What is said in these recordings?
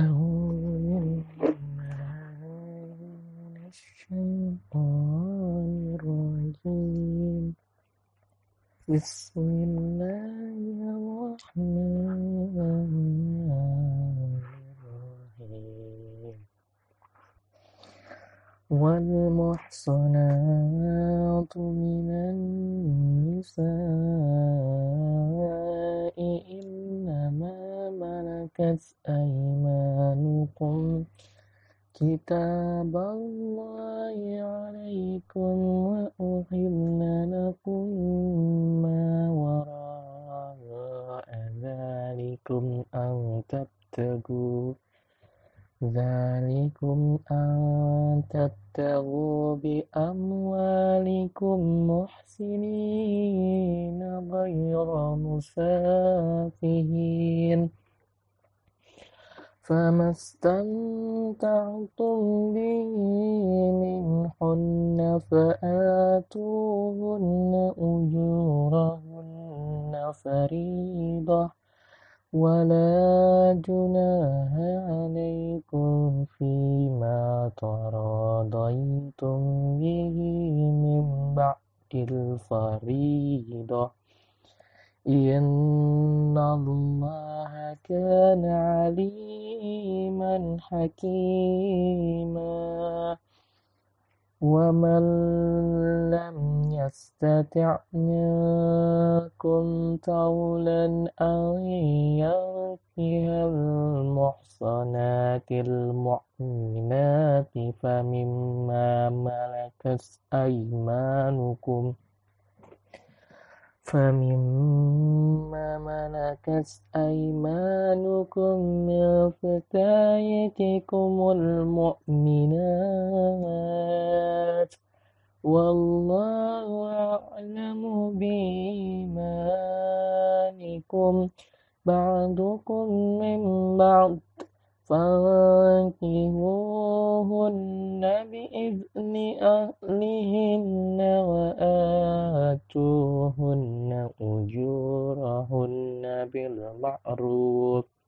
أعوذ بالله من الشيطان الرجيم بسم كتاب الله أيمانكم من فتياتكم المؤمنات والله أعلم بإيمانكم بعضكم من بعض فانكحوهن بإذن أهلهن وآتوهن أجورهن بالمعروف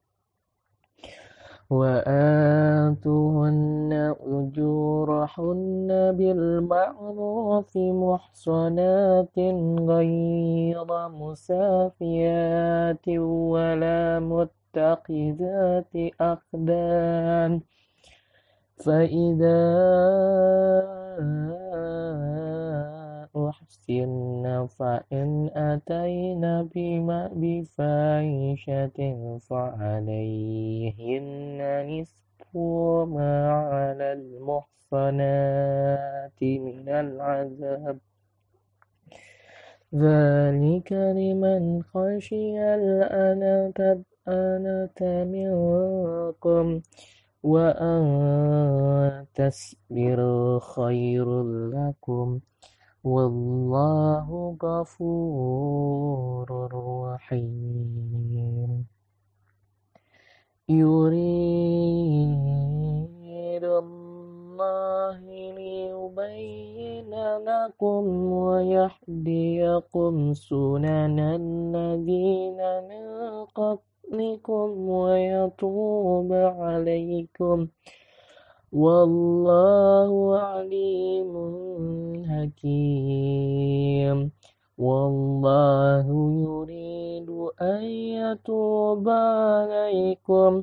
وآتوهن أجورهن بالمعروف محصنات غير مسافيات ولا متخذات أخدان. فإذا أحسن فإن أتين بما بفاحشة فعليهن نصف ما على المحصنات من العذاب. ذلك لمن خشي الأنة منكم. وأن تصبروا خير لكم. والله غفور رحيم. يريد الله ليبين لكم ويهديكم سنن الذين من قبلكم ويتوب عليكم. والله عليم حكيم. والله يريد أن يتوب عليكم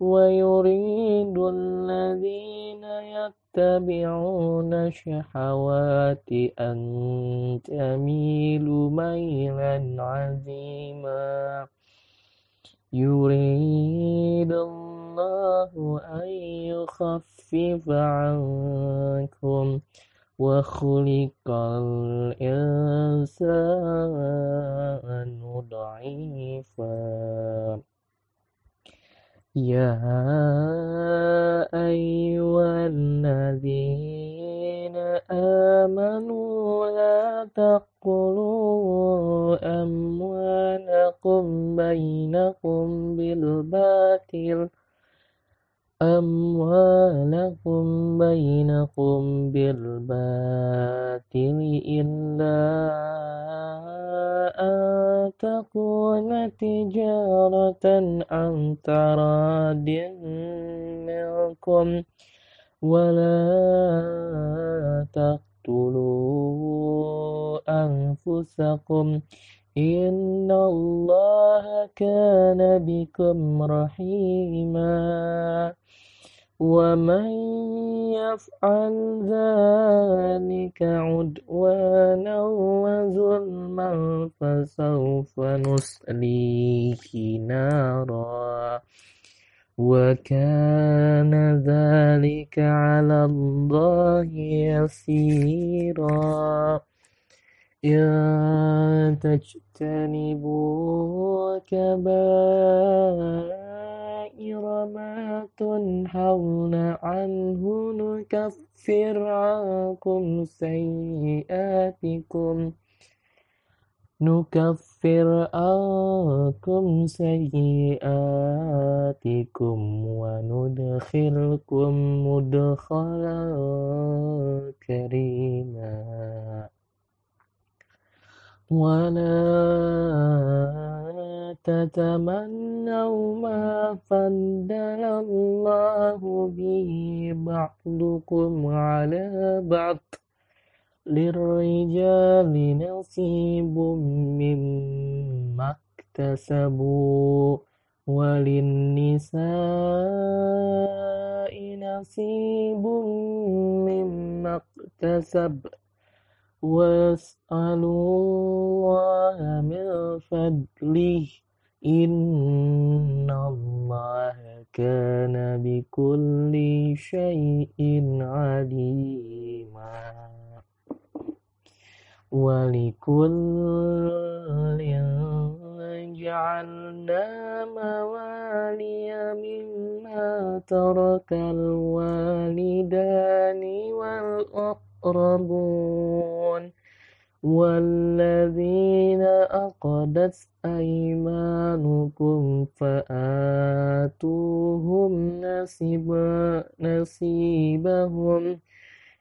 ويريد الذين يتبعون الشهوات أن تميلوا ميلا عظيما. يريد الله أن يخفف عنكم وخلق الإنسان ضعيفا. يا أيها الذين آمنوا لا تأكلوا أموالكم بينكم بالباطل. أموالكم بينكم بالباطل إلا أن تكون تجارة عن تراد منكم ولا تقتلوا أنفسكم إن الله كان بكم رحيما ومن يفعل ذلك عدوانا وظلما فسوف نصليه نارا وكان ذلك على الله يسيرا إن تجتنبوا كبائر ما تنحون عنه نكفر عنكم سيئاتكم نكفر عنكم سيئاتكم وندخلكم مدخلا كريما ولا تتمنوا ما فضل الله به بعضكم على بعض. للرجال نصيب مما اكتسبوا وللنساء نصيب مما اكتسب. واسألوا الله من فضله. إن الله كان بكل شيء عليما ولكل جعلنا موالي مما ترك الوالدان والأقربون والذين أقدت أيمانكم فآتوهم نصيبهم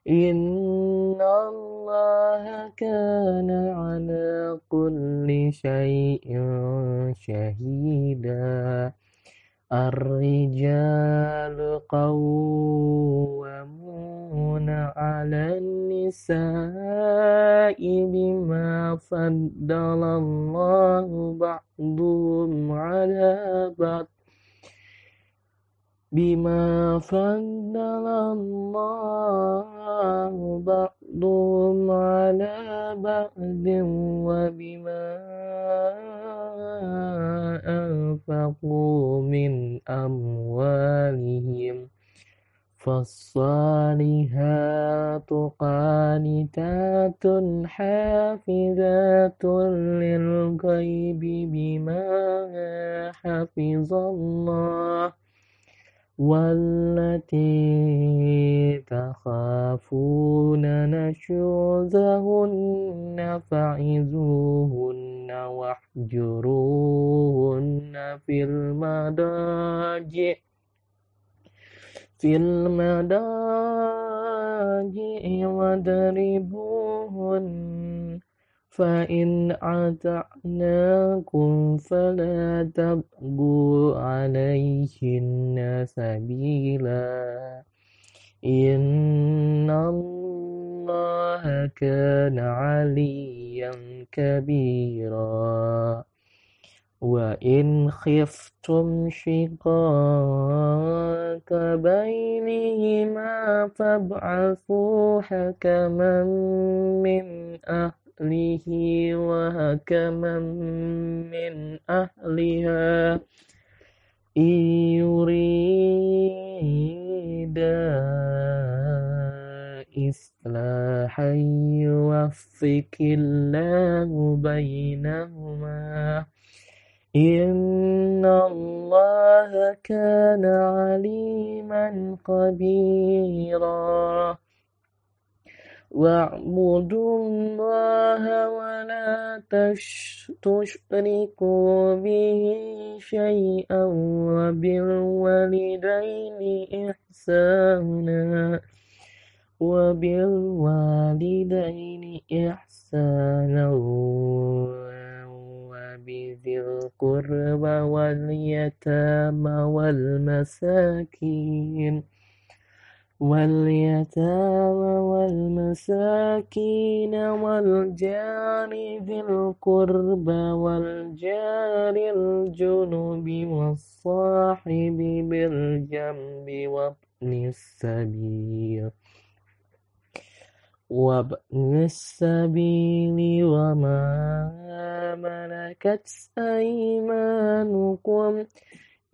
إن الله كان على كل شيء شهيدا الرجال قوامون على النساء بما فضل الله بعضهم على بعض. بما فضل الله بعضهم على بعض وبما أنفقوا من أموالهم فالصالحات قانتات حافظات للغيب بما حفظ الله والتي تخافون نشوزهن فعزوهن واحجروهن في المضاجع. في المضاجع واضربوهن فإن أطعناكم فلا تبغوا عليهن سبيلا. إن الله كان عليا كبيرا. وإن خفتم شقاق بينهما فابعثوا حكما من أهله وحكما من أهلها. إن يريدا إصلاحا يوفق الله بينهما. إن الله كان عليما خبيرا. واعبدوا الله ولا تشركوا به شيئا وبالوالدين إحسانا وبالوالدين إحسانا وبذي القربى واليتامى والمساكين. واليتامى والمساكين والجار ذي القربى والجار الجنب والصاحب بالجنب وابن السبيل وابن السبيل وما ملكت أيمانكم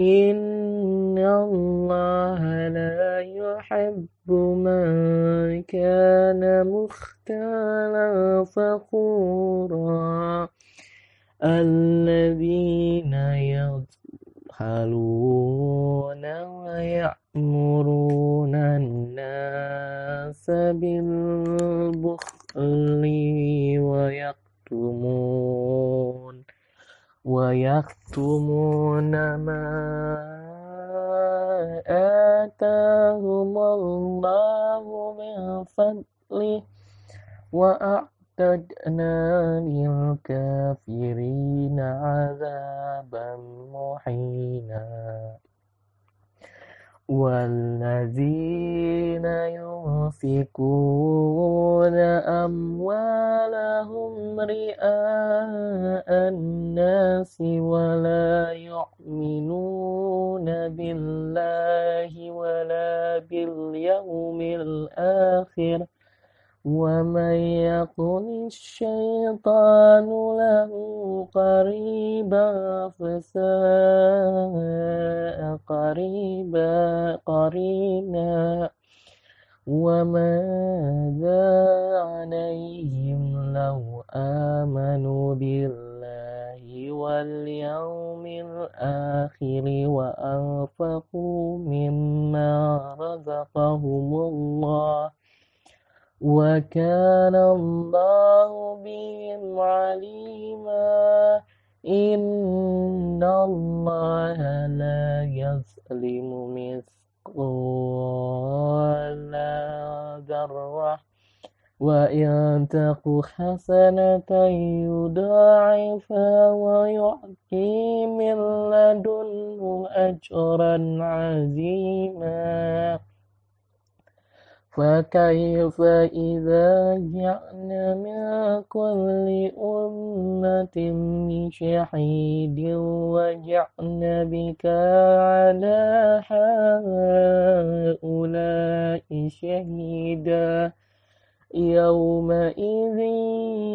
إن الله لا يحب من كان مختالا فخورا الذين يبخلون ويأمرون الناس بالبخل ويكتمون ويكتمون ما آتاهم الله من فضله وأعتدنا للكافرين عذابا محينا والذين ينفقون أموالهم رئاء الناس ولا يؤمنون بالله ولا باليوم الآخر ومن يكن الشيطان له قريبا فساء قريبا قرينا. وماذا عليهم لو آمنوا بالله واليوم الآخر وأنفقوا مما رزقهم الله وكان الله بهم عليما. إن الله لا يظلم مثقال ذرة. وإن تك حسنة يضاعفها ويؤتي من لدنه أجرا عظيما. فكيف إذا جعلنا من كل أمة شهيد وجعلنا بك على هؤلاء شهيدا؟ يومئذ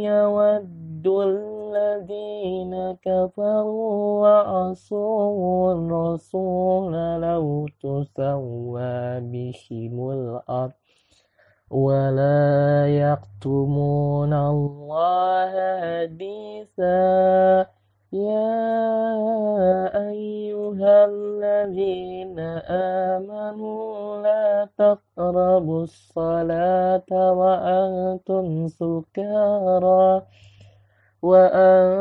يود الذين كفروا وعصوا الرسول لو تسوى بهم الأرض. ولا يكتمون الله حديثا يا أيها الذين آمنوا لا تقربوا الصلاة وأنتم سكارى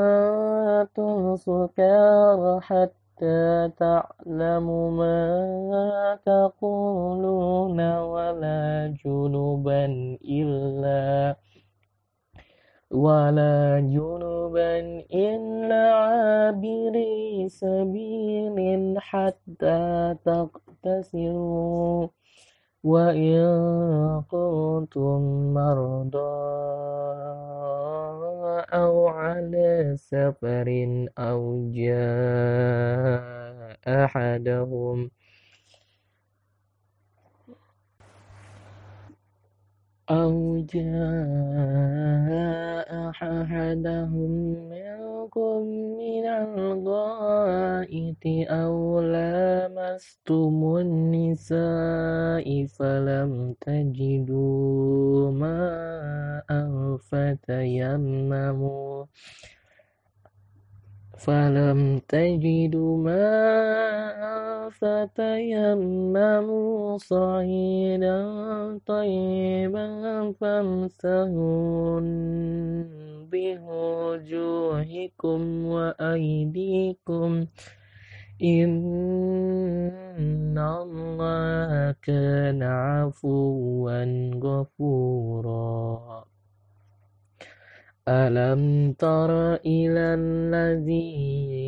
وأنتم سكارى حتى حتى تعلموا ما تقولون ولا جنبا إلا ولا جنبا إلا عابري سبيل حتى تغتسلوا وإن كنتم مرضى أو على سفر أو جاء أحدهم. أو جاء أحدهم منكم من الغائط أو لامستم النساء فلم تجدوا ماء فتيمموا فلم تجدوا ماء فتيمموا صعيدا طيبا فامسحوا بوجوهكم وأيديكم إن الله كان عفوا غفورا ألم تر إلى الذين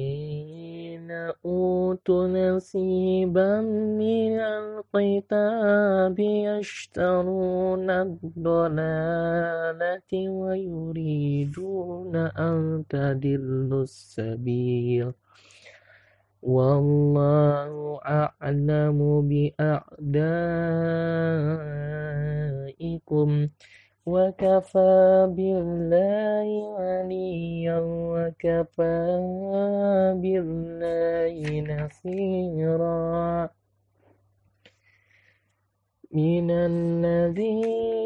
أوتوا نصيبا من الكتاب يشترون الضلالة ويريدون أن تدلوا السبيل والله أعلم بأعدائكم وكفى بالله وليا وكفى بالله نصيرا. من الذين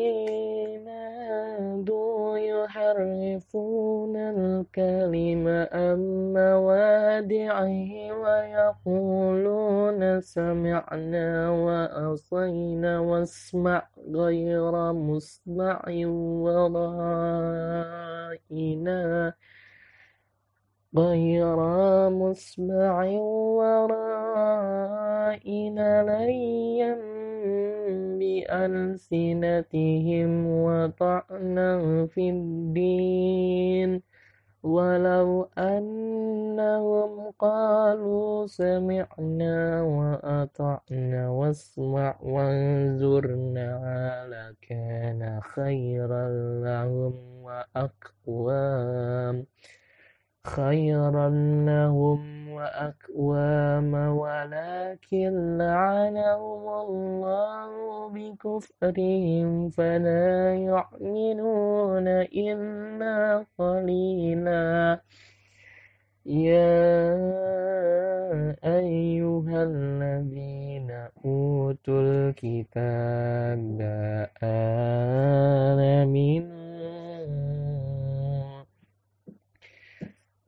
هادوا يحرفون الكلم عن مواضعه ويقولون سمعنا وأصينا واسمع غير مسمع ورائنا. غير مسمع ورائنا ليا بألسنتهم وطعنا في الدين. ولو أنهم قالوا سمعنا وأطعنا واسمع وانظرنا لكان خيرا لهم وأقوام. خيرا لهم وأقوام ولكن لعنهم الله بكفرهم فلا يؤمنون إلا قليلا. يا أيها الذين أوتوا الكتاب آمنوا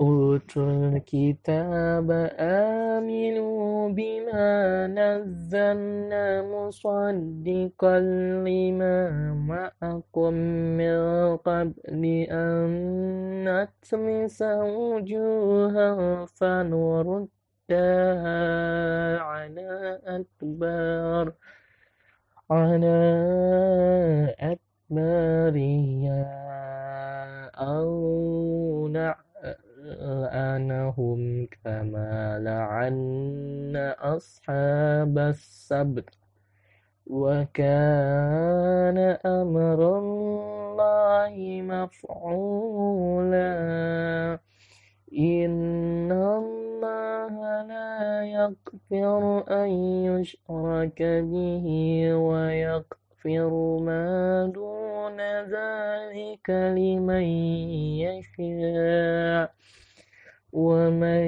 أوتوا الكتاب آمنوا بما نزلنا مصدقا لما معكم من قبل أن نطمس وجوها فنردها على أدبار على أدبارها أو لعنهم كما لعن أصحاب السبت وكان أمر الله مفعولا إن الله لا يغفر أن يشرك به ويغفر ما دون ذلك لمن يشاء ومن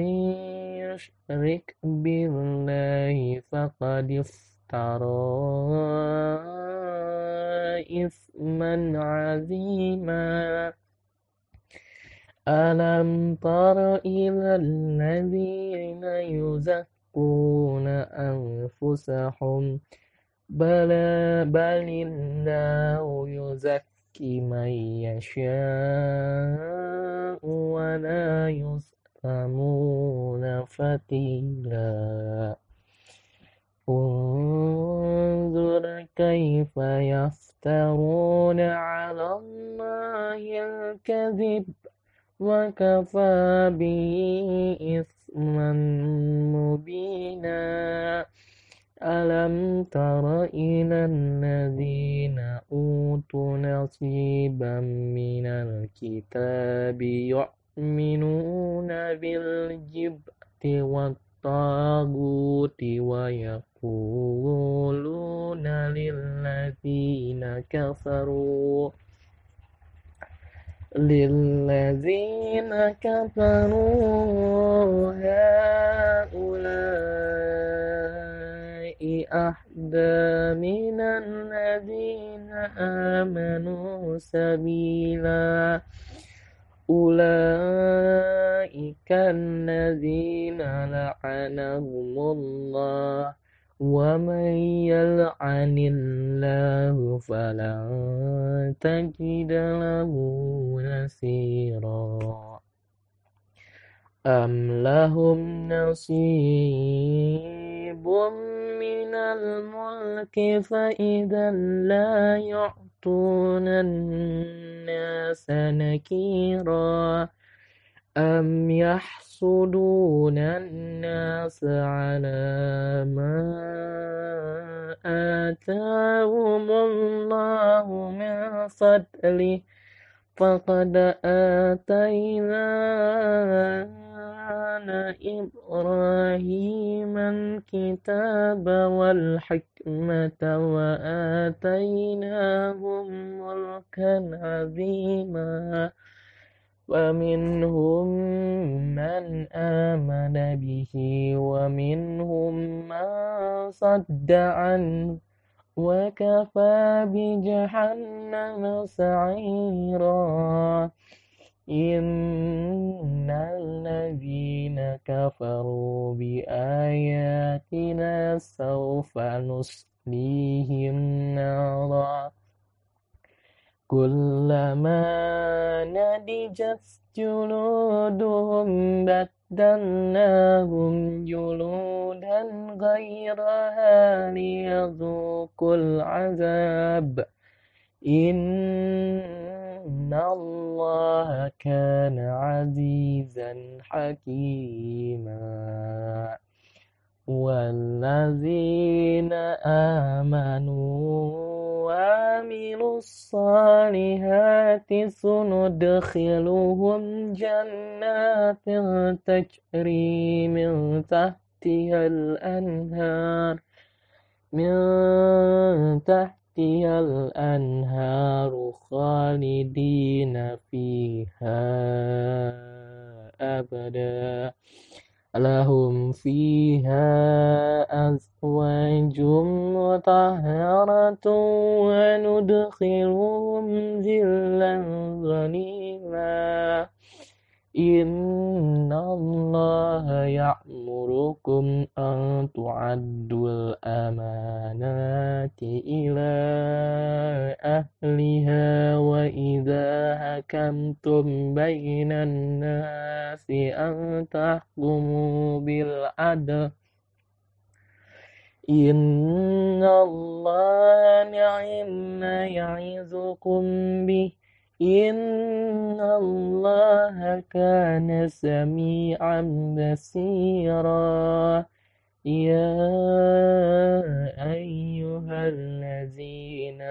يشرك بالله فقد افترى إثما عظيما. ألم تر إلى الذين يزكون أنفسهم؟ بل بل الله يزكي من يشاء ولا يظلمون فتيلا انظر كيف يفترون على الله الكذب وكفى به إثما مبينا ألم تر إلى الذين أوتوا نصيبا من الكتاب يؤمنون بالجبت والطاغوت ويقولون للذين كفروا للذين كفروا هؤلاء أحدى من الذين آمنوا سبيلا أولئك الذين لعنهم الله ومن يلعن الله فلن تجد له نصيرا. أم لهم نصيب من الملك فإذا لا يعطون الناس نكيرا أم يحسدون الناس على ما آتاهم الله من فضله فقد آتينا إبراهيم الكتاب والحكمة وآتيناهم ملكا عظيما. ومنهم من آمن به ومنهم من صد عنه. وكفى بجهنم سعيرا. إن الذين كفروا بآياتنا سوف نصليهم نارا. كلما نضجت جلودهم بدلناهم جلودا غيرها ليذوقوا العذاب إن الله كان عزيزا حكيما والذين آمنوا وعملوا الصالحات سندخلهم جنات تجري من تحتها الأنهار من تحتها الأنهار خالدين فيها أبدا. لهم فيها أزواج مطهرة وندخلهم ذلا ظليلا. إن الله يأمركم أن تعدوا الأمانات إلى أهلها. حكمتم بين الناس أن تحكموا بالعدل إن الله نعم يعظكم به إن الله كان سميعا بصيرا يا أيها الذين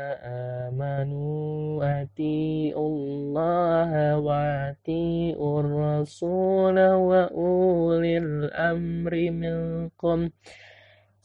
آمنوا أطيعوا الله وأطيعوا الرسول وأولي الأمر منكم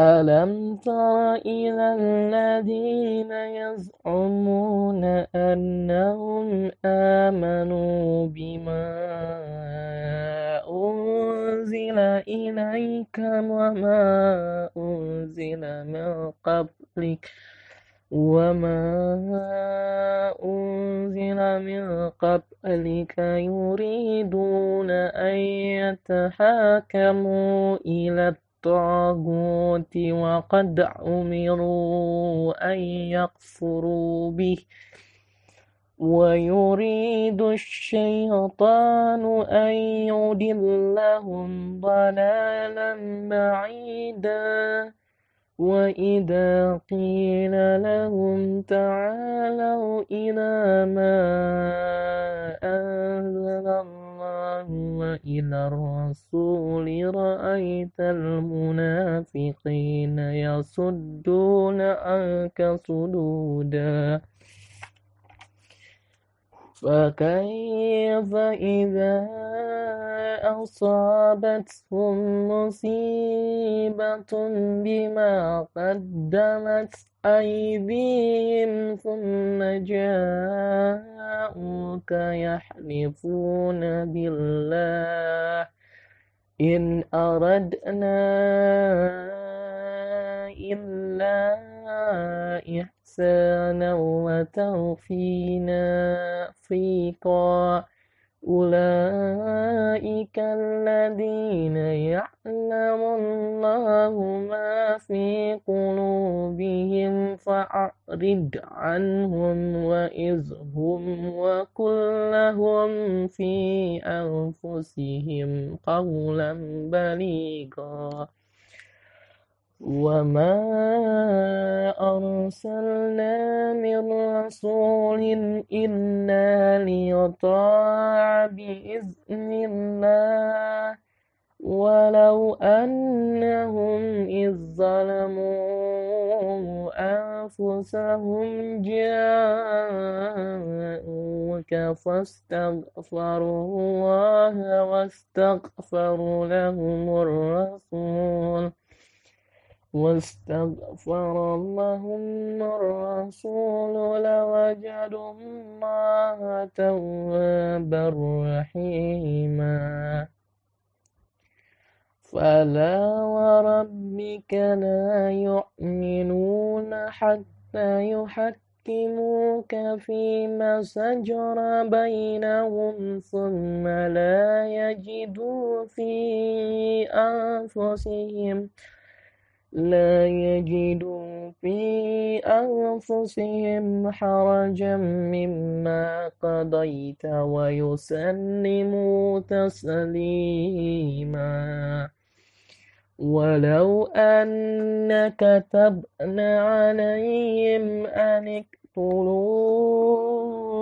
ألم تر إلى الذين يزعمون أنهم آمنوا بما أنزل إليك وما أنزل من قبلك وما أنزل من قبلك يريدون أن يتحاكموا إلى الطاغوت وقد أمروا أن يكفروا به. ويريد الشيطان أن يضلهم ضلالا بعيدا. وإذا قيل لهم تعالوا إلى ما أنزل الله وإلى الرسول رأيت المنافقين يصدون عنك صدودا فكيف إذا أصابتهم مصيبة بما قدمت أيديهم ثم جاءوك يحلفون بالله إن أردنا إلا إحسانا وتوفينا. فيقا أولئك الذين يعلم الله ما في قلوبهم فأعرض عنهم وإذهم وقل لهم في أنفسهم قولا بليغا. وما أرسلنا من رسول إلا ليطاع بإذن الله ولو أنهم إذ ظلموا أنفسهم جاءوك فاستغفروا الله واستغفر لهم الرسول واستغفر لهم الرسول لوجدوا الله توابا رحيما. فلا وربك لا يؤمنون حتى يحكموك فيما شجر بينهم ثم لا يجدوا في أنفسهم لا يجدوا في أنفسهم حرجا مما قضيت ويسلموا تسليما. ولو أن كتبنا عليهم أن اقتلوا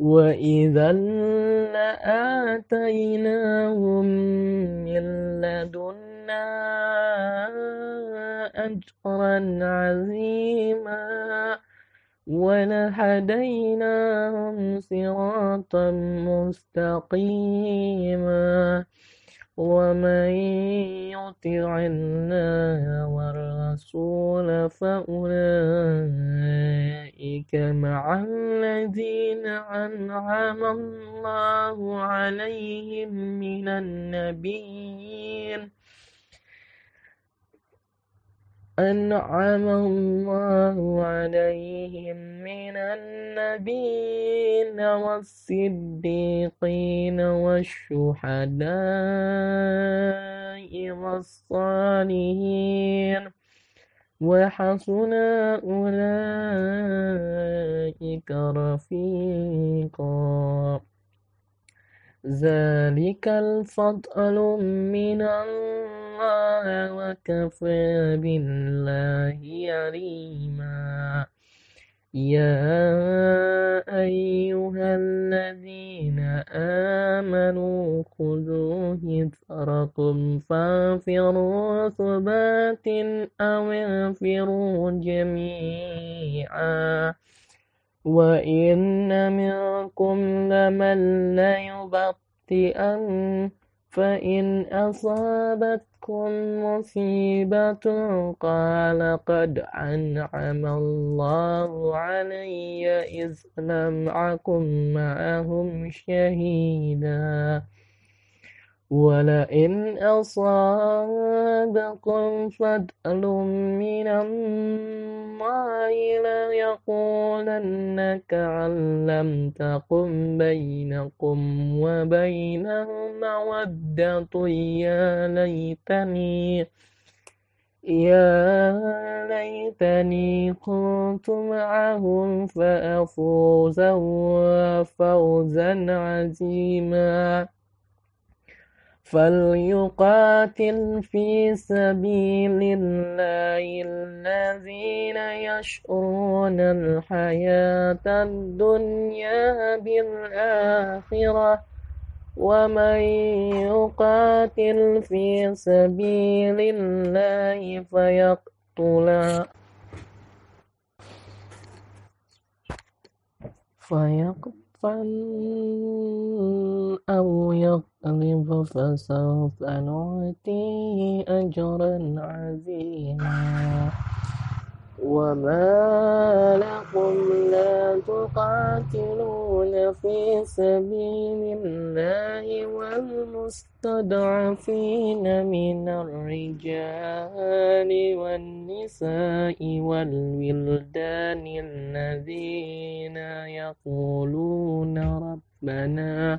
وإذا لآتيناهم من لدنا أجرا عظيما ولهديناهم صراطا مستقيما ومن يطع الله والرسول فأولئك مع الذين أنعم الله عليهم من النبيين. أنعم الله عليهم من النبيين والصديقين والشهداء والصالحين. وحسن أولئك رفيقا. ذلك الفضل من الله. وكفى بالله عليما. يا أيها الذين آمنوا خذوا هثركم فانفروا ثبات أو انفروا جميعا. وإن منكم لمن ليبطئن فإن أصابتكم مصيبة قال قد أنعم الله علي إذ لم أكن معهم شهيدا ولئن أصابكم فضل من الله ليقولن كأن لم تقم بينكم وبينه مودة يا ليتني يا ليتني كنت معهم فأفوز فوزا عزيما. فليقاتل في سبيل الله الذين يشعرون الحياة الدنيا بالآخرة ومن يقاتل في سبيل الله فيقتل فيقتل أو يغلب فسوف نؤتيه أجرا عظيما. وما لكم لا تقاتلون في سبيل الله والمستضعفين من الرجال والنساء والولدان الذين يقولون ربنا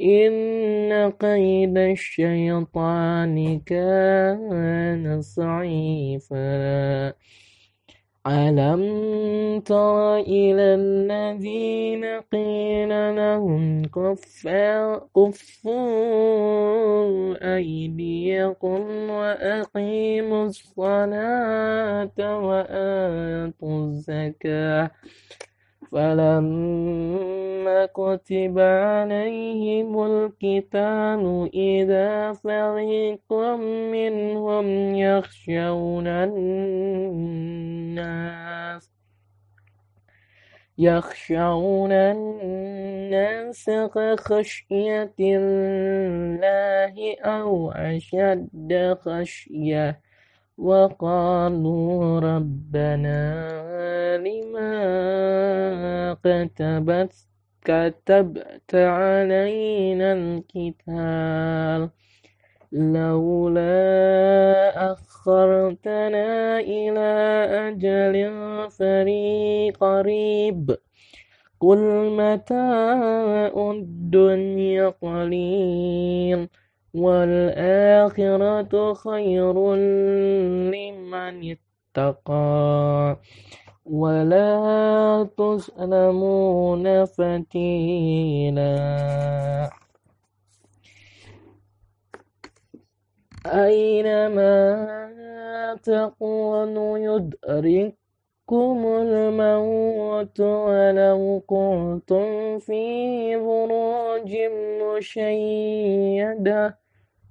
إن كيد الشيطان كان ضعيفا ألم تر إلى الذين قيل لهم كفوا أيديكم وأقيموا الصلاة وآتوا الزكاة. فلما كتب عليهم القتال إذا فريق منهم يخشون الناس يخشون الناس كخشية الله أو أشد خشية وقالوا ربنا كتبت كتبت علينا الكتاب لولا أخرتنا إلى أجل فري قريب قل متاع الدنيا قليل والآخرة خير لمن اتقى ولا تظلمون فتيلا أينما تكونوا يدرككم الموت ولو كنتم في بروج مشيدة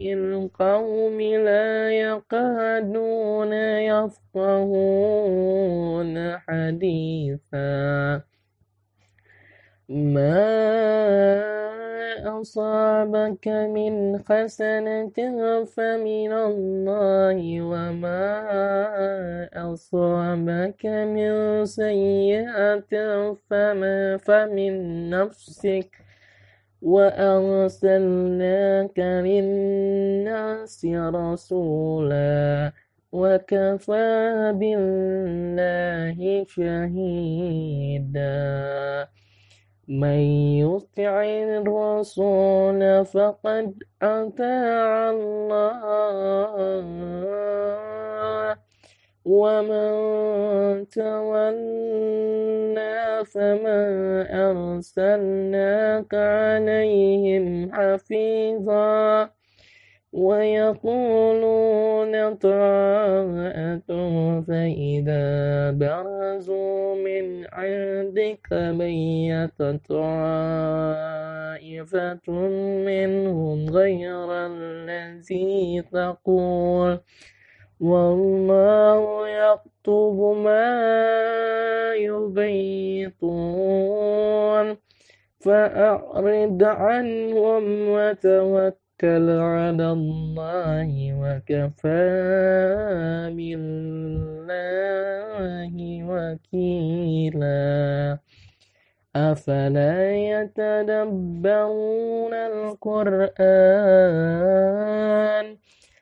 القوم لا يكادون يفقهون حديثا. ما أصابك من حسنة فمن الله وما أصابك من سيئة فما فمن نفسك وأرسلناك للناس رسولا وكفى بالله شهيدا. من يطع الرسول فقد أطاع الله. ومن تولى فما أرسلناك عليهم حفيظا ويقولون طاعة فإذا برزوا من عندك بيت طائفة منهم غير الذي تقول والله يكتب ما يبيتون. فأعرض عنهم وتوكل توكل على الله وكفى بالله وكيلا. أفلا يتدبرون القرآن؟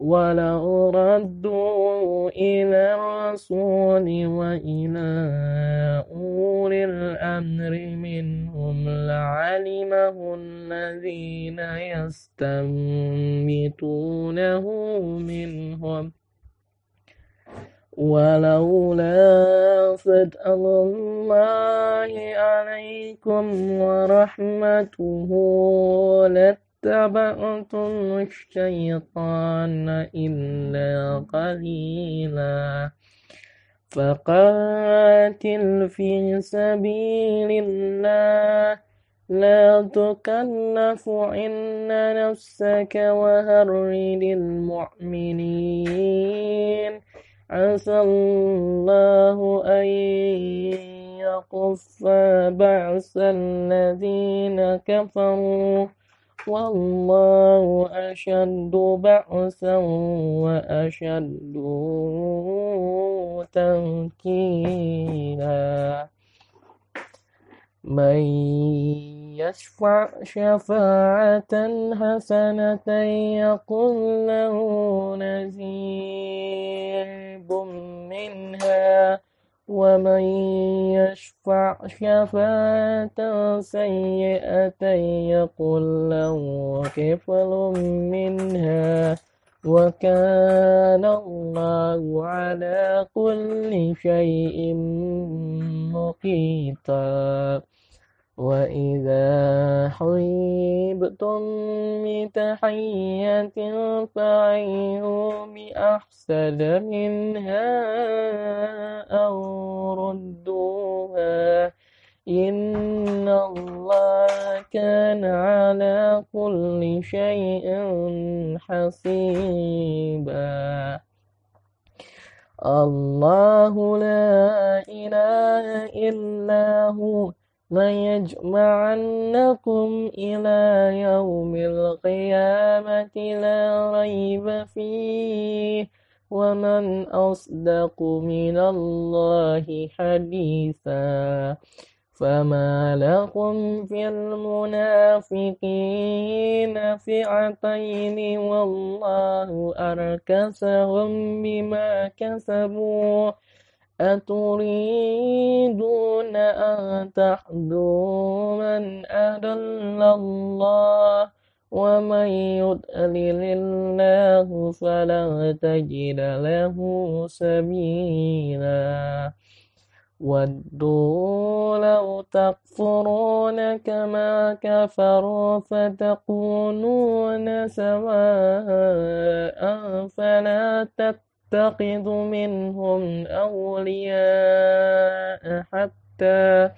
ولو ردوا إلى الرسول وإلى أولي الأمر منهم لعلمه الذين يستنبتونه منهم. ولولا فضل الله عليكم ورحمته لاتبعتم الشيطان إلا قليلا. فقاتل في سبيل الله. لا تكلف إن نفسك وهرد المؤمنين عسى الله أن يقف بعث الذين كفروا. والله أشد بعثا وأشد تنكيلا. من يشفع شفاعة حسنة يقول له نزيب منها. ومن يشفع شفاعة سيئة يقول له كفل منها وكان الله على كل شيء مقيتا. وإذا حيبتم بتحية فعيوا بأحسن منها أو ردوها إن الله كان على كل شيء حسيبا. الله لا إله إلا هو. ليجمعنكم إلى يوم القيامة لا ريب فيه ومن أصدق من الله حديثا فما لكم في المنافقين فئتين والله أركسهم بما كسبوا أتريدون أن تحدوا من أضل الله ومن يضلل الله فلا تجد له سبيلا. ودوا لو تكفرون كما كفروا فتكونون سواء فلا تتقون تتخذ منهم أولياء حتى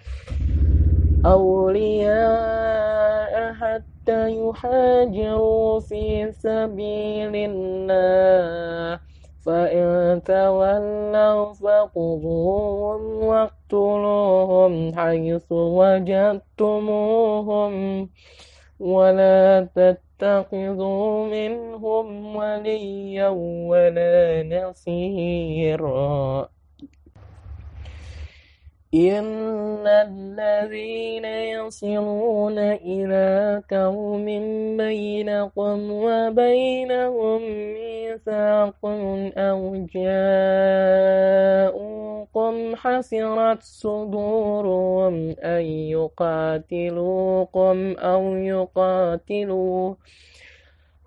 أولياء حتى يحاجروا في سبيل الله. فإن تولوا فخذوهم واقتلوهم حيث وجدتموهم. ولا تتبعوا تتخذوا منهم وليا ولا نصيرا. إن الذين يصلون إلى قوم بينكم وبينهم ميثاق أو جاءوكم حسرت صدورهم أن يقاتلوكم أو يقاتلوا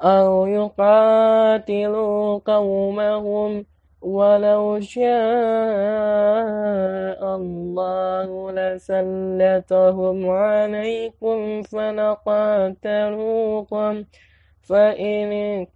أو يقاتلوا قومهم ولو شاء الله لسلتهم عليكم فلقاتلوكم فإن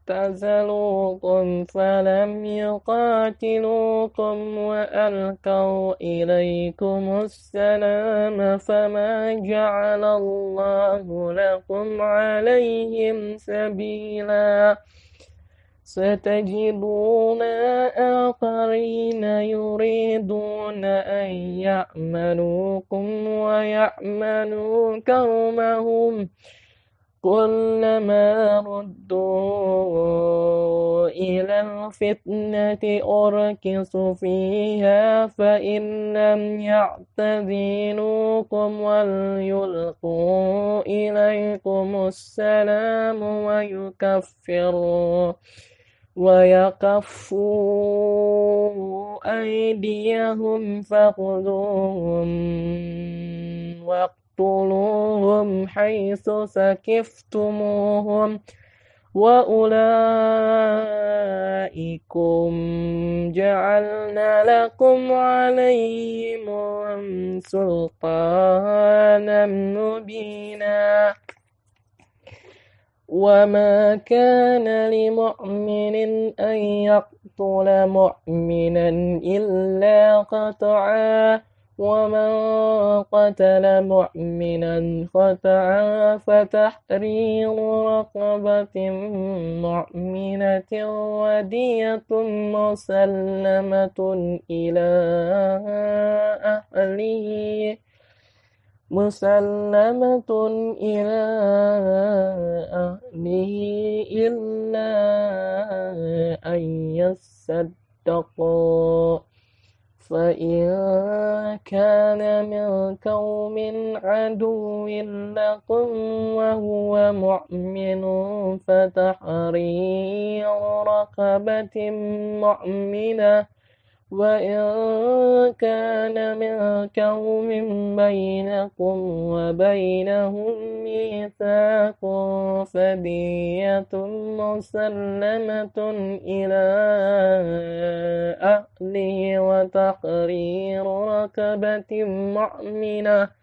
اعتزلوكم فلم يقاتلوكم وألقوا إليكم السلام فما جعل الله لكم عليهم سبيلاً. ستجدون آخرين يريدون أن يأمنوكم ويأمنوا قومهم. كلما ردوا إلى الفتنة أركسوا فيها فإن لم يعتذنوكم وليلقوا إليكم السلام ويكفروا. ويكفوا أيديهم فخذوهم واقتلوهم حيث سكفتموهم وأولئكم جعلنا لكم عليهم سلطانا مبينا وما كان لمؤمن أن يقتل مؤمنا إلا قطعا ومن قتل مؤمنا خطعا فتحرير رقبة مؤمنة ودية مسلمة إلى أهله مسلمة إلى أهله إلا أن يصدقوا. فإن كان من قوم عدو لكم وهو مؤمن فتحرير رقبة مؤمنة وإن كان من قوم بينكم وبينهم ميثاق فدية مسلمة إلى أهله وتحرير ركبة مؤمنة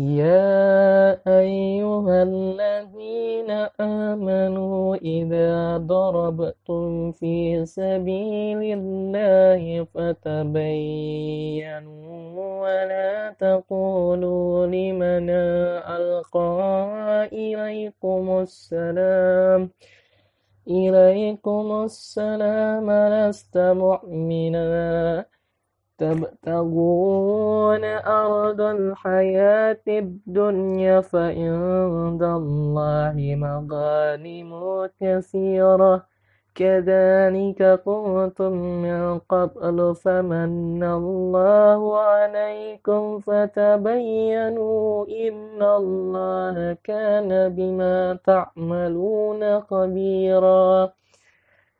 يا أيها الذين آمنوا إذا ضربتم في سبيل الله فتبينوا ولا تقولوا لمن ألقى إليكم السلام. إليكم السلام لست مؤمنا. تبتغون أرض الحياة الدنيا فعند الله مغانم كثيرة. كذلك كنتم من قبل فمن الله عليكم فتبينوا إن الله كان بما تعملون خبيرا.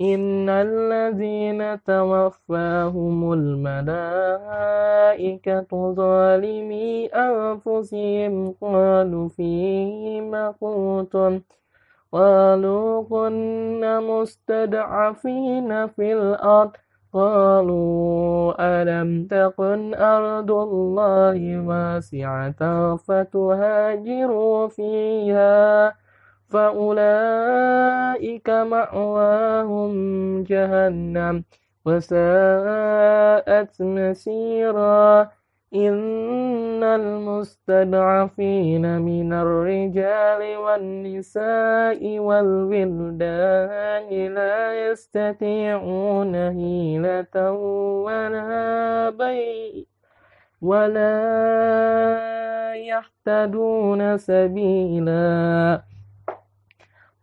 إن الذين توفاهم الملائكة ظالمي أنفسهم قالوا فيما كنتم قالوا كنا مستضعفين في الأرض قالوا ألم تكن أرض الله واسعة فتهاجروا فيها فأولئك مأواهم جهنم وساءت مسيرا إن المستضعفين من الرجال والنساء والولدان لا يستطيعون هيلة ولا بي ولا يهتدون سبيلا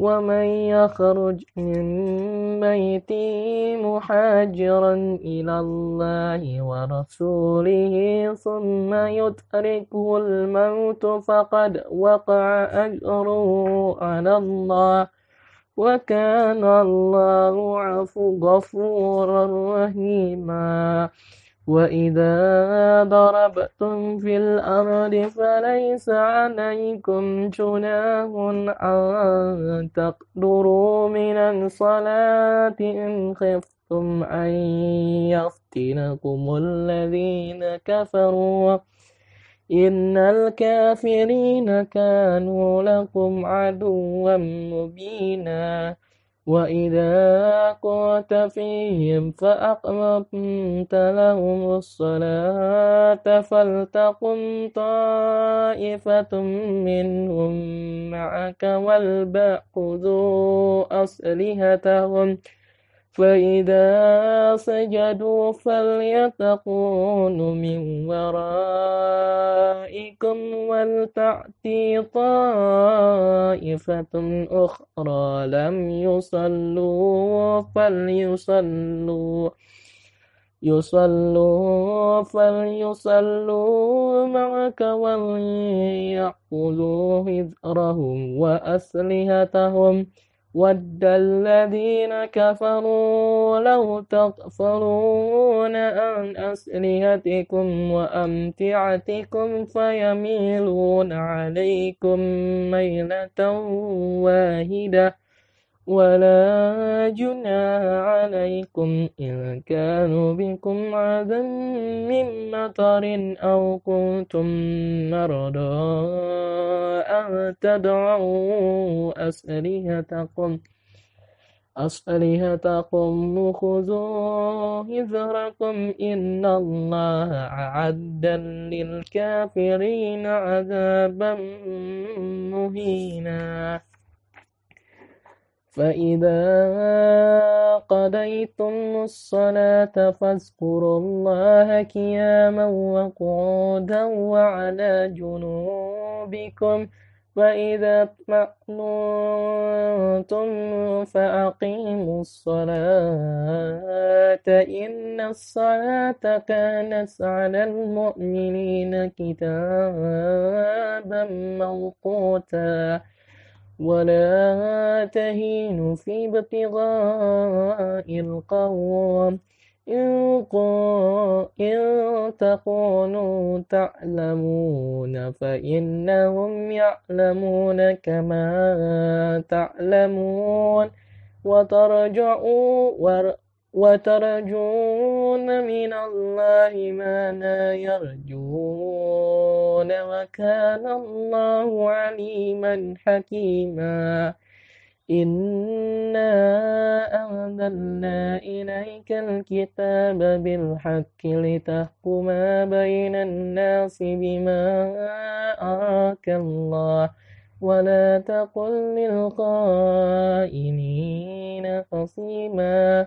ومن يخرج من بيته محاجرا إلى الله ورسوله ثم يدركه الموت فقد وقع أجره على الله وكان الله عفو غفورا رحيما وإذا ضربتم في الأرض فليس عليكم جناح أن تقدروا من الصلاة إن خفتم أن يفتنكم الذين كفروا إن الكافرين كانوا لكم عدوا مبينا وإذا كنت فيهم فأقمت لهم الصلاة فلتقم طائفة منهم معك ولبأخذوا أسلحتهم فإذا سجدوا فليتكونوا من ورائكم ولتأتي طائفة أخرى لم يصلوا فليصلوا يصلوا فليصلوا معك وليأخذوا حذرهم وأسلحتهم. ود الذين كفروا لو تغفرون عن أسلحتكم وأمتعتكم فيميلون عليكم ميلة واحدة. ولا جناح عليكم إن كانوا بكم عدا من مطر أو كنتم مرضى أن تدعوا أسلحتكم أسلحتكم خذوا حذركم إن الله أعد للكافرين عذابا مهينا. فإذا قضيتم الصلاة فاذكروا الله قياما وقعودا وعلى جنوبكم فإذا اطمأنتم فأقيموا الصلاة إن الصلاة كانت على المؤمنين كتابا موقوتا ولا تهينوا في ابتغاء القوم. إن تكونوا تعلمون فإنهم يعلمون كما تعلمون. وترجعوا وترجون من الله ما لا يرجون وكان الله عليما حكيما. إنا أنزلنا إليك الكتاب بالحق لتحكم بين الناس بما أراك الله. ولا تقل للخائنين خصيما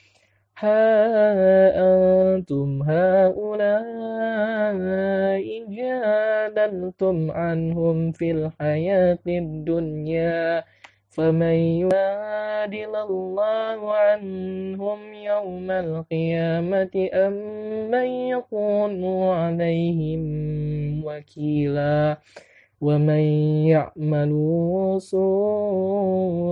ها أنتم هؤلاء جادلتم عنهم في الحياة الدنيا فمن يجادل الله عنهم يوم القيامة أم من يكون عليهم وكيلا؟ ومن يعمل سوءا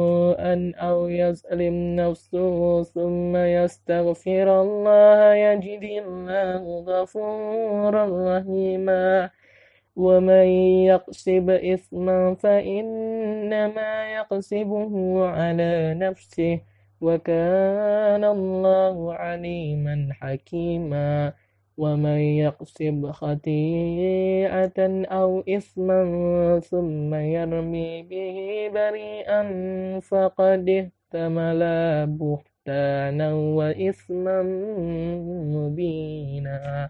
أو يظلم نفسه ثم يستغفر الله يجد الله غفورا رحيما ومن يقصب إثما فإنما يقصبه على نفسه وكان الله عليما حكيما ومن يقصب خطيئة أو إثما ثم يرمي به بريئا فقد احتمل بهتانا وإثما مبينا.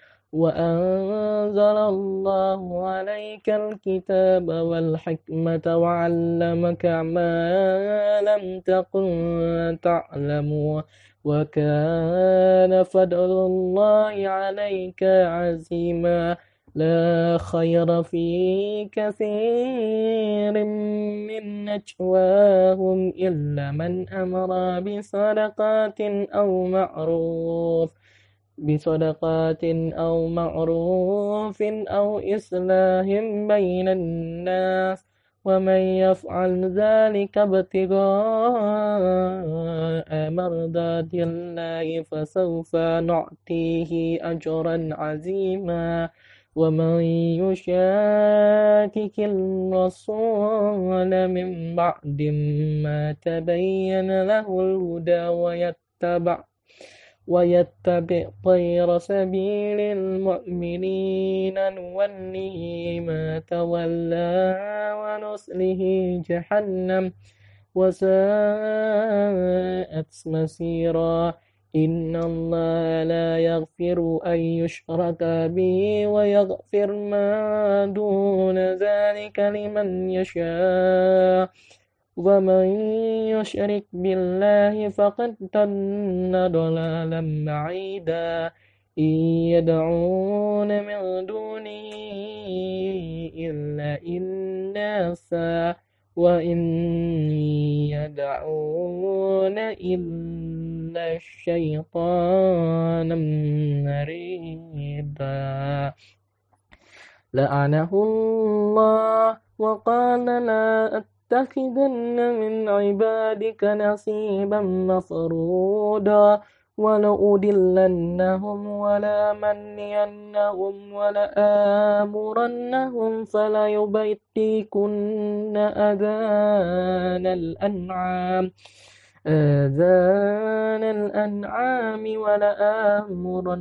وأنزل الله عليك الكتاب والحكمة وعلمك ما لم تكن تعلم وكان فضل الله عليك عزيما لا خير في كثير من نجواهم إلا من أمر بصدقات أو معروف. بصدقات أو معروف أو إصلاح بين الناس ومن يفعل ذلك ابتغاء مرضات الله فسوف نعطيه أجرا عظيما. ومن يشاكك الرسول من بعد ما تبين له الهدى ويتبع ويتبع غير سبيل المؤمنين نوله ما تولى ونصله جهنم وساءت مسيرا. إن الله لا يغفر أن يشرك به ويغفر ما دون ذلك لمن يشاء. ومن يشرك بالله فقد ضل ضلالا بعيدا. إن يدعون من دونه إلا إناسا. وإن يدعون إلا الشيطان مريدا. لعنه الله وقال لا ليتخذن من عبادك نصيبا مفروضا ولأدلنهم ولأمنينهم ولآمرنهم فليبتكن أذان الأنعام آذان الأنعام ولآمرنهم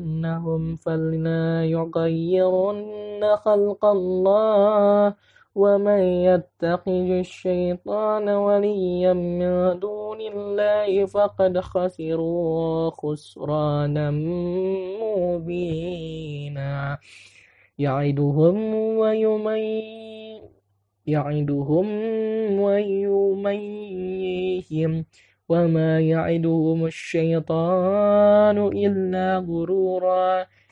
فلا يغيرن خلق الله ومن يتخذ الشيطان وليا من دون الله فقد خسروا خسرانا مبينا. يعدهم ويمي يعدهم ويميهم وما يعدهم الشيطان إلا غرورا.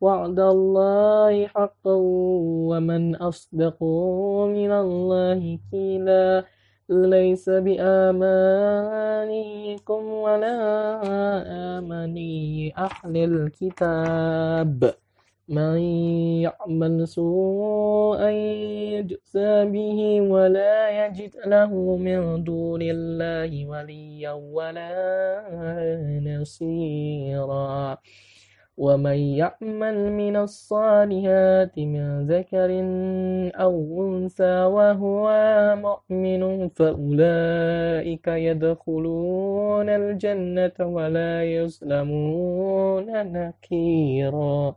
وعد الله حقا ومن أصدق من الله قيلا. ليس بآمانيكم ولا آماني أهل الكتاب. من يعمل سوءا يجزى به ولا يجد له من دون الله وليا ولا نصيرا. ومن يعمل من الصالحات من ذكر أو أنثى وهو مؤمن فأولئك يدخلون الجنة ولا يظلمون نكيرا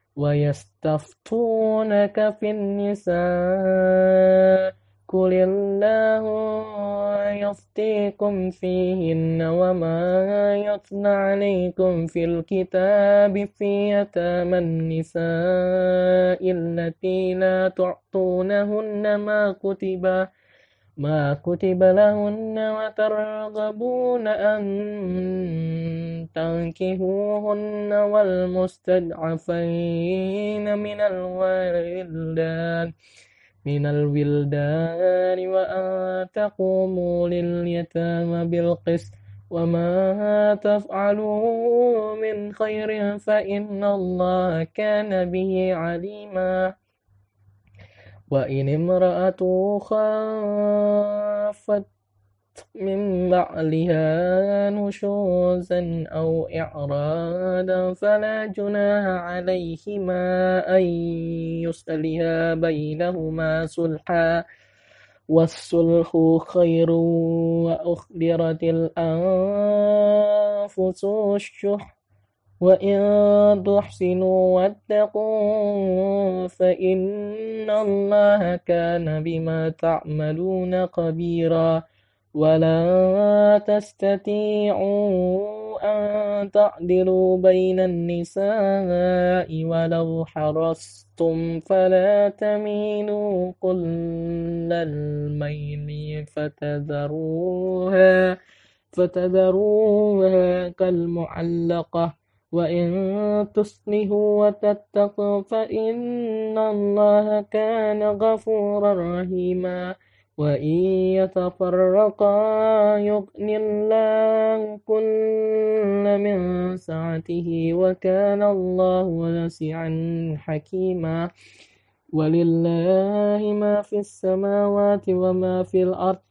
ويستفتونك في النساء. قل الله يفتيكم فيهن وما يتلى عليكم في الكتاب في يتامى النساء التي لا تعطونهن ما كتب. ما كتب لهن وترغبون أن تنكهوهن والمستضعفين من الولدان من الولدان وأن تقوموا لليتامى بالقسط. وما تفعلوا من خير فإن الله كان به عليما. وإن امرأة خافت من بعلها نشوزا أو إعرادا فلا جناح عليهما أن يصلها بينهما صلحا والصلح خير وأخبرت الأنفس الشح وإن تحسنوا واتقوا فإن الله كان بما تعملون خبيرا ولا تستطيعوا أن تعدلوا بين النساء ولو حرصتم فلا تميلوا كل الميل فتذروها فتذروها كالمعلقة وإن تصلحوا وتتقوا فإن الله كان غفورا رحيما وإن يتفرقا يغن الله كل من سعته وكان الله واسعا حكيما ولله ما في السماوات وما في الأرض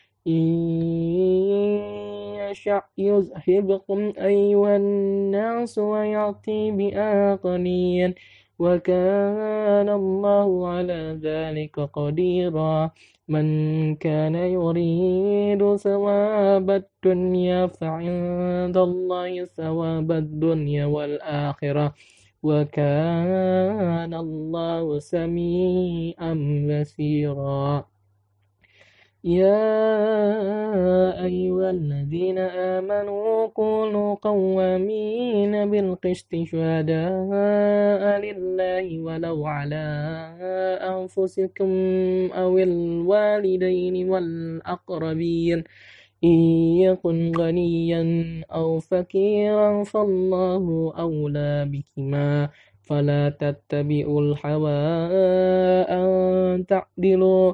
إن يشاء يذهبكم أيها الناس ويأتي بآخرين وكان الله على ذلك قديرا. من كان يريد ثواب الدنيا فعند الله ثواب الدنيا والآخرة. وكان الله سميعا بصيرا. يا أيها الذين آمنوا كونوا قوامين بالقسط شهداء لله ولو على أنفسكم أو الوالدين والأقربين. إن يكن غنيا أو فقيرا فالله أولى بكما. فلا تتبعوا الهوى أن تعدلوا.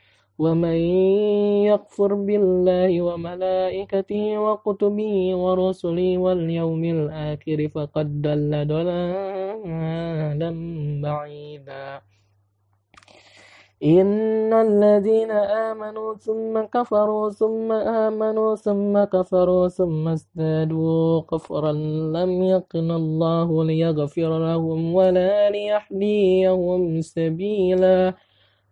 ومن يكفر بالله وملائكته وكتبه ورسله واليوم الآخر فقد ضل ضلالا بعيدا إن الذين آمنوا ثم كفروا ثم آمنوا ثم كفروا ثم ازدادوا كفرا لم يكن الله ليغفر لهم ولا ليهديهم سبيلا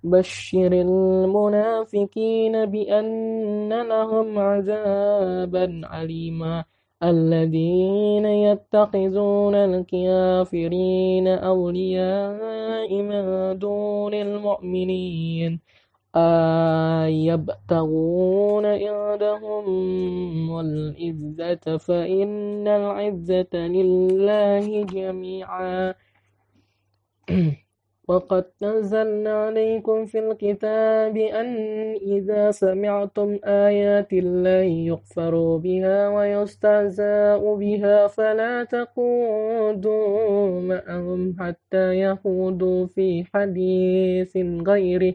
بشر المنافقين بأن لهم عذابا عليما الذين يتخذون الكافرين أولياء من دون المؤمنين أيبتغون عندهم العزة؟ فإن العزة لله جميعا. وقد نزلنا عليكم في الكتاب أن إذا سمعتم آيات الله يغفر بها ويستهزاء بها فلا تقودوا معهم حتى يخوضوا في حديث غيره.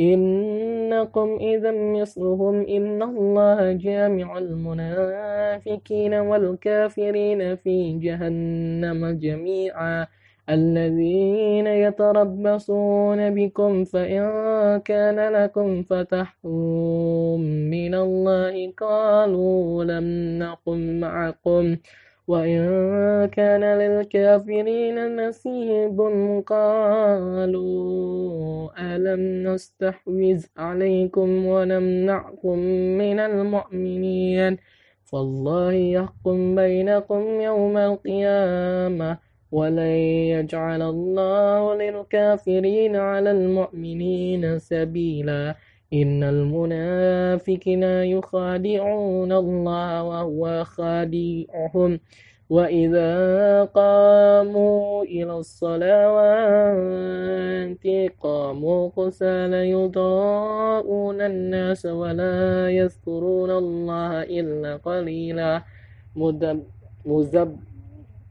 إنكم إذا مثلهم إن الله جامع المنافقين والكافرين في جهنم جميعا. الذين يتربصون بكم فإن كان لكم فتح من الله قالوا لم نقم معكم وإن كان للكافرين نصيب قالوا ألم نستحوذ عليكم ونمنعكم من المؤمنين فالله يحكم بينكم يوم القيامة ولن يجعل الله للكافرين على المؤمنين سبيلا إن المنافقين يخادعون الله وهو خادعهم وإذا قاموا إلى الصلوات قاموا قسالى يضاءون الناس ولا يذكرون الله إلا قليلا مذب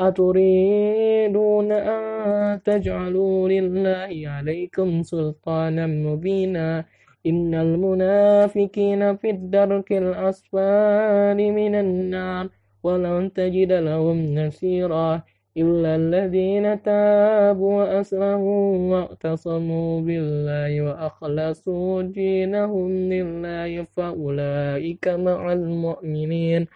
أتريدون أن تجعلوا لله عليكم سلطانا مبينا؟ إن المنافقين في الدرك الأسفل من النار ولن تجد لهم نصيرا إلا الذين تابوا وأسلموا واعتصموا بالله وأخلصوا دينهم لله فأولئك مع المؤمنين.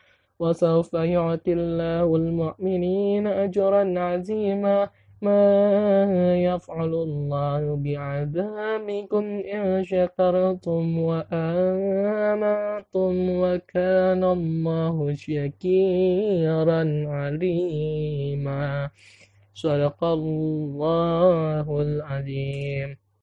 وسوف يعطي الله المؤمنين أجرا عظيما. ما يفعل الله بعذابكم إن شكرتم وآمنتم وكان الله شكيرا عليما. صدق الله العظيم.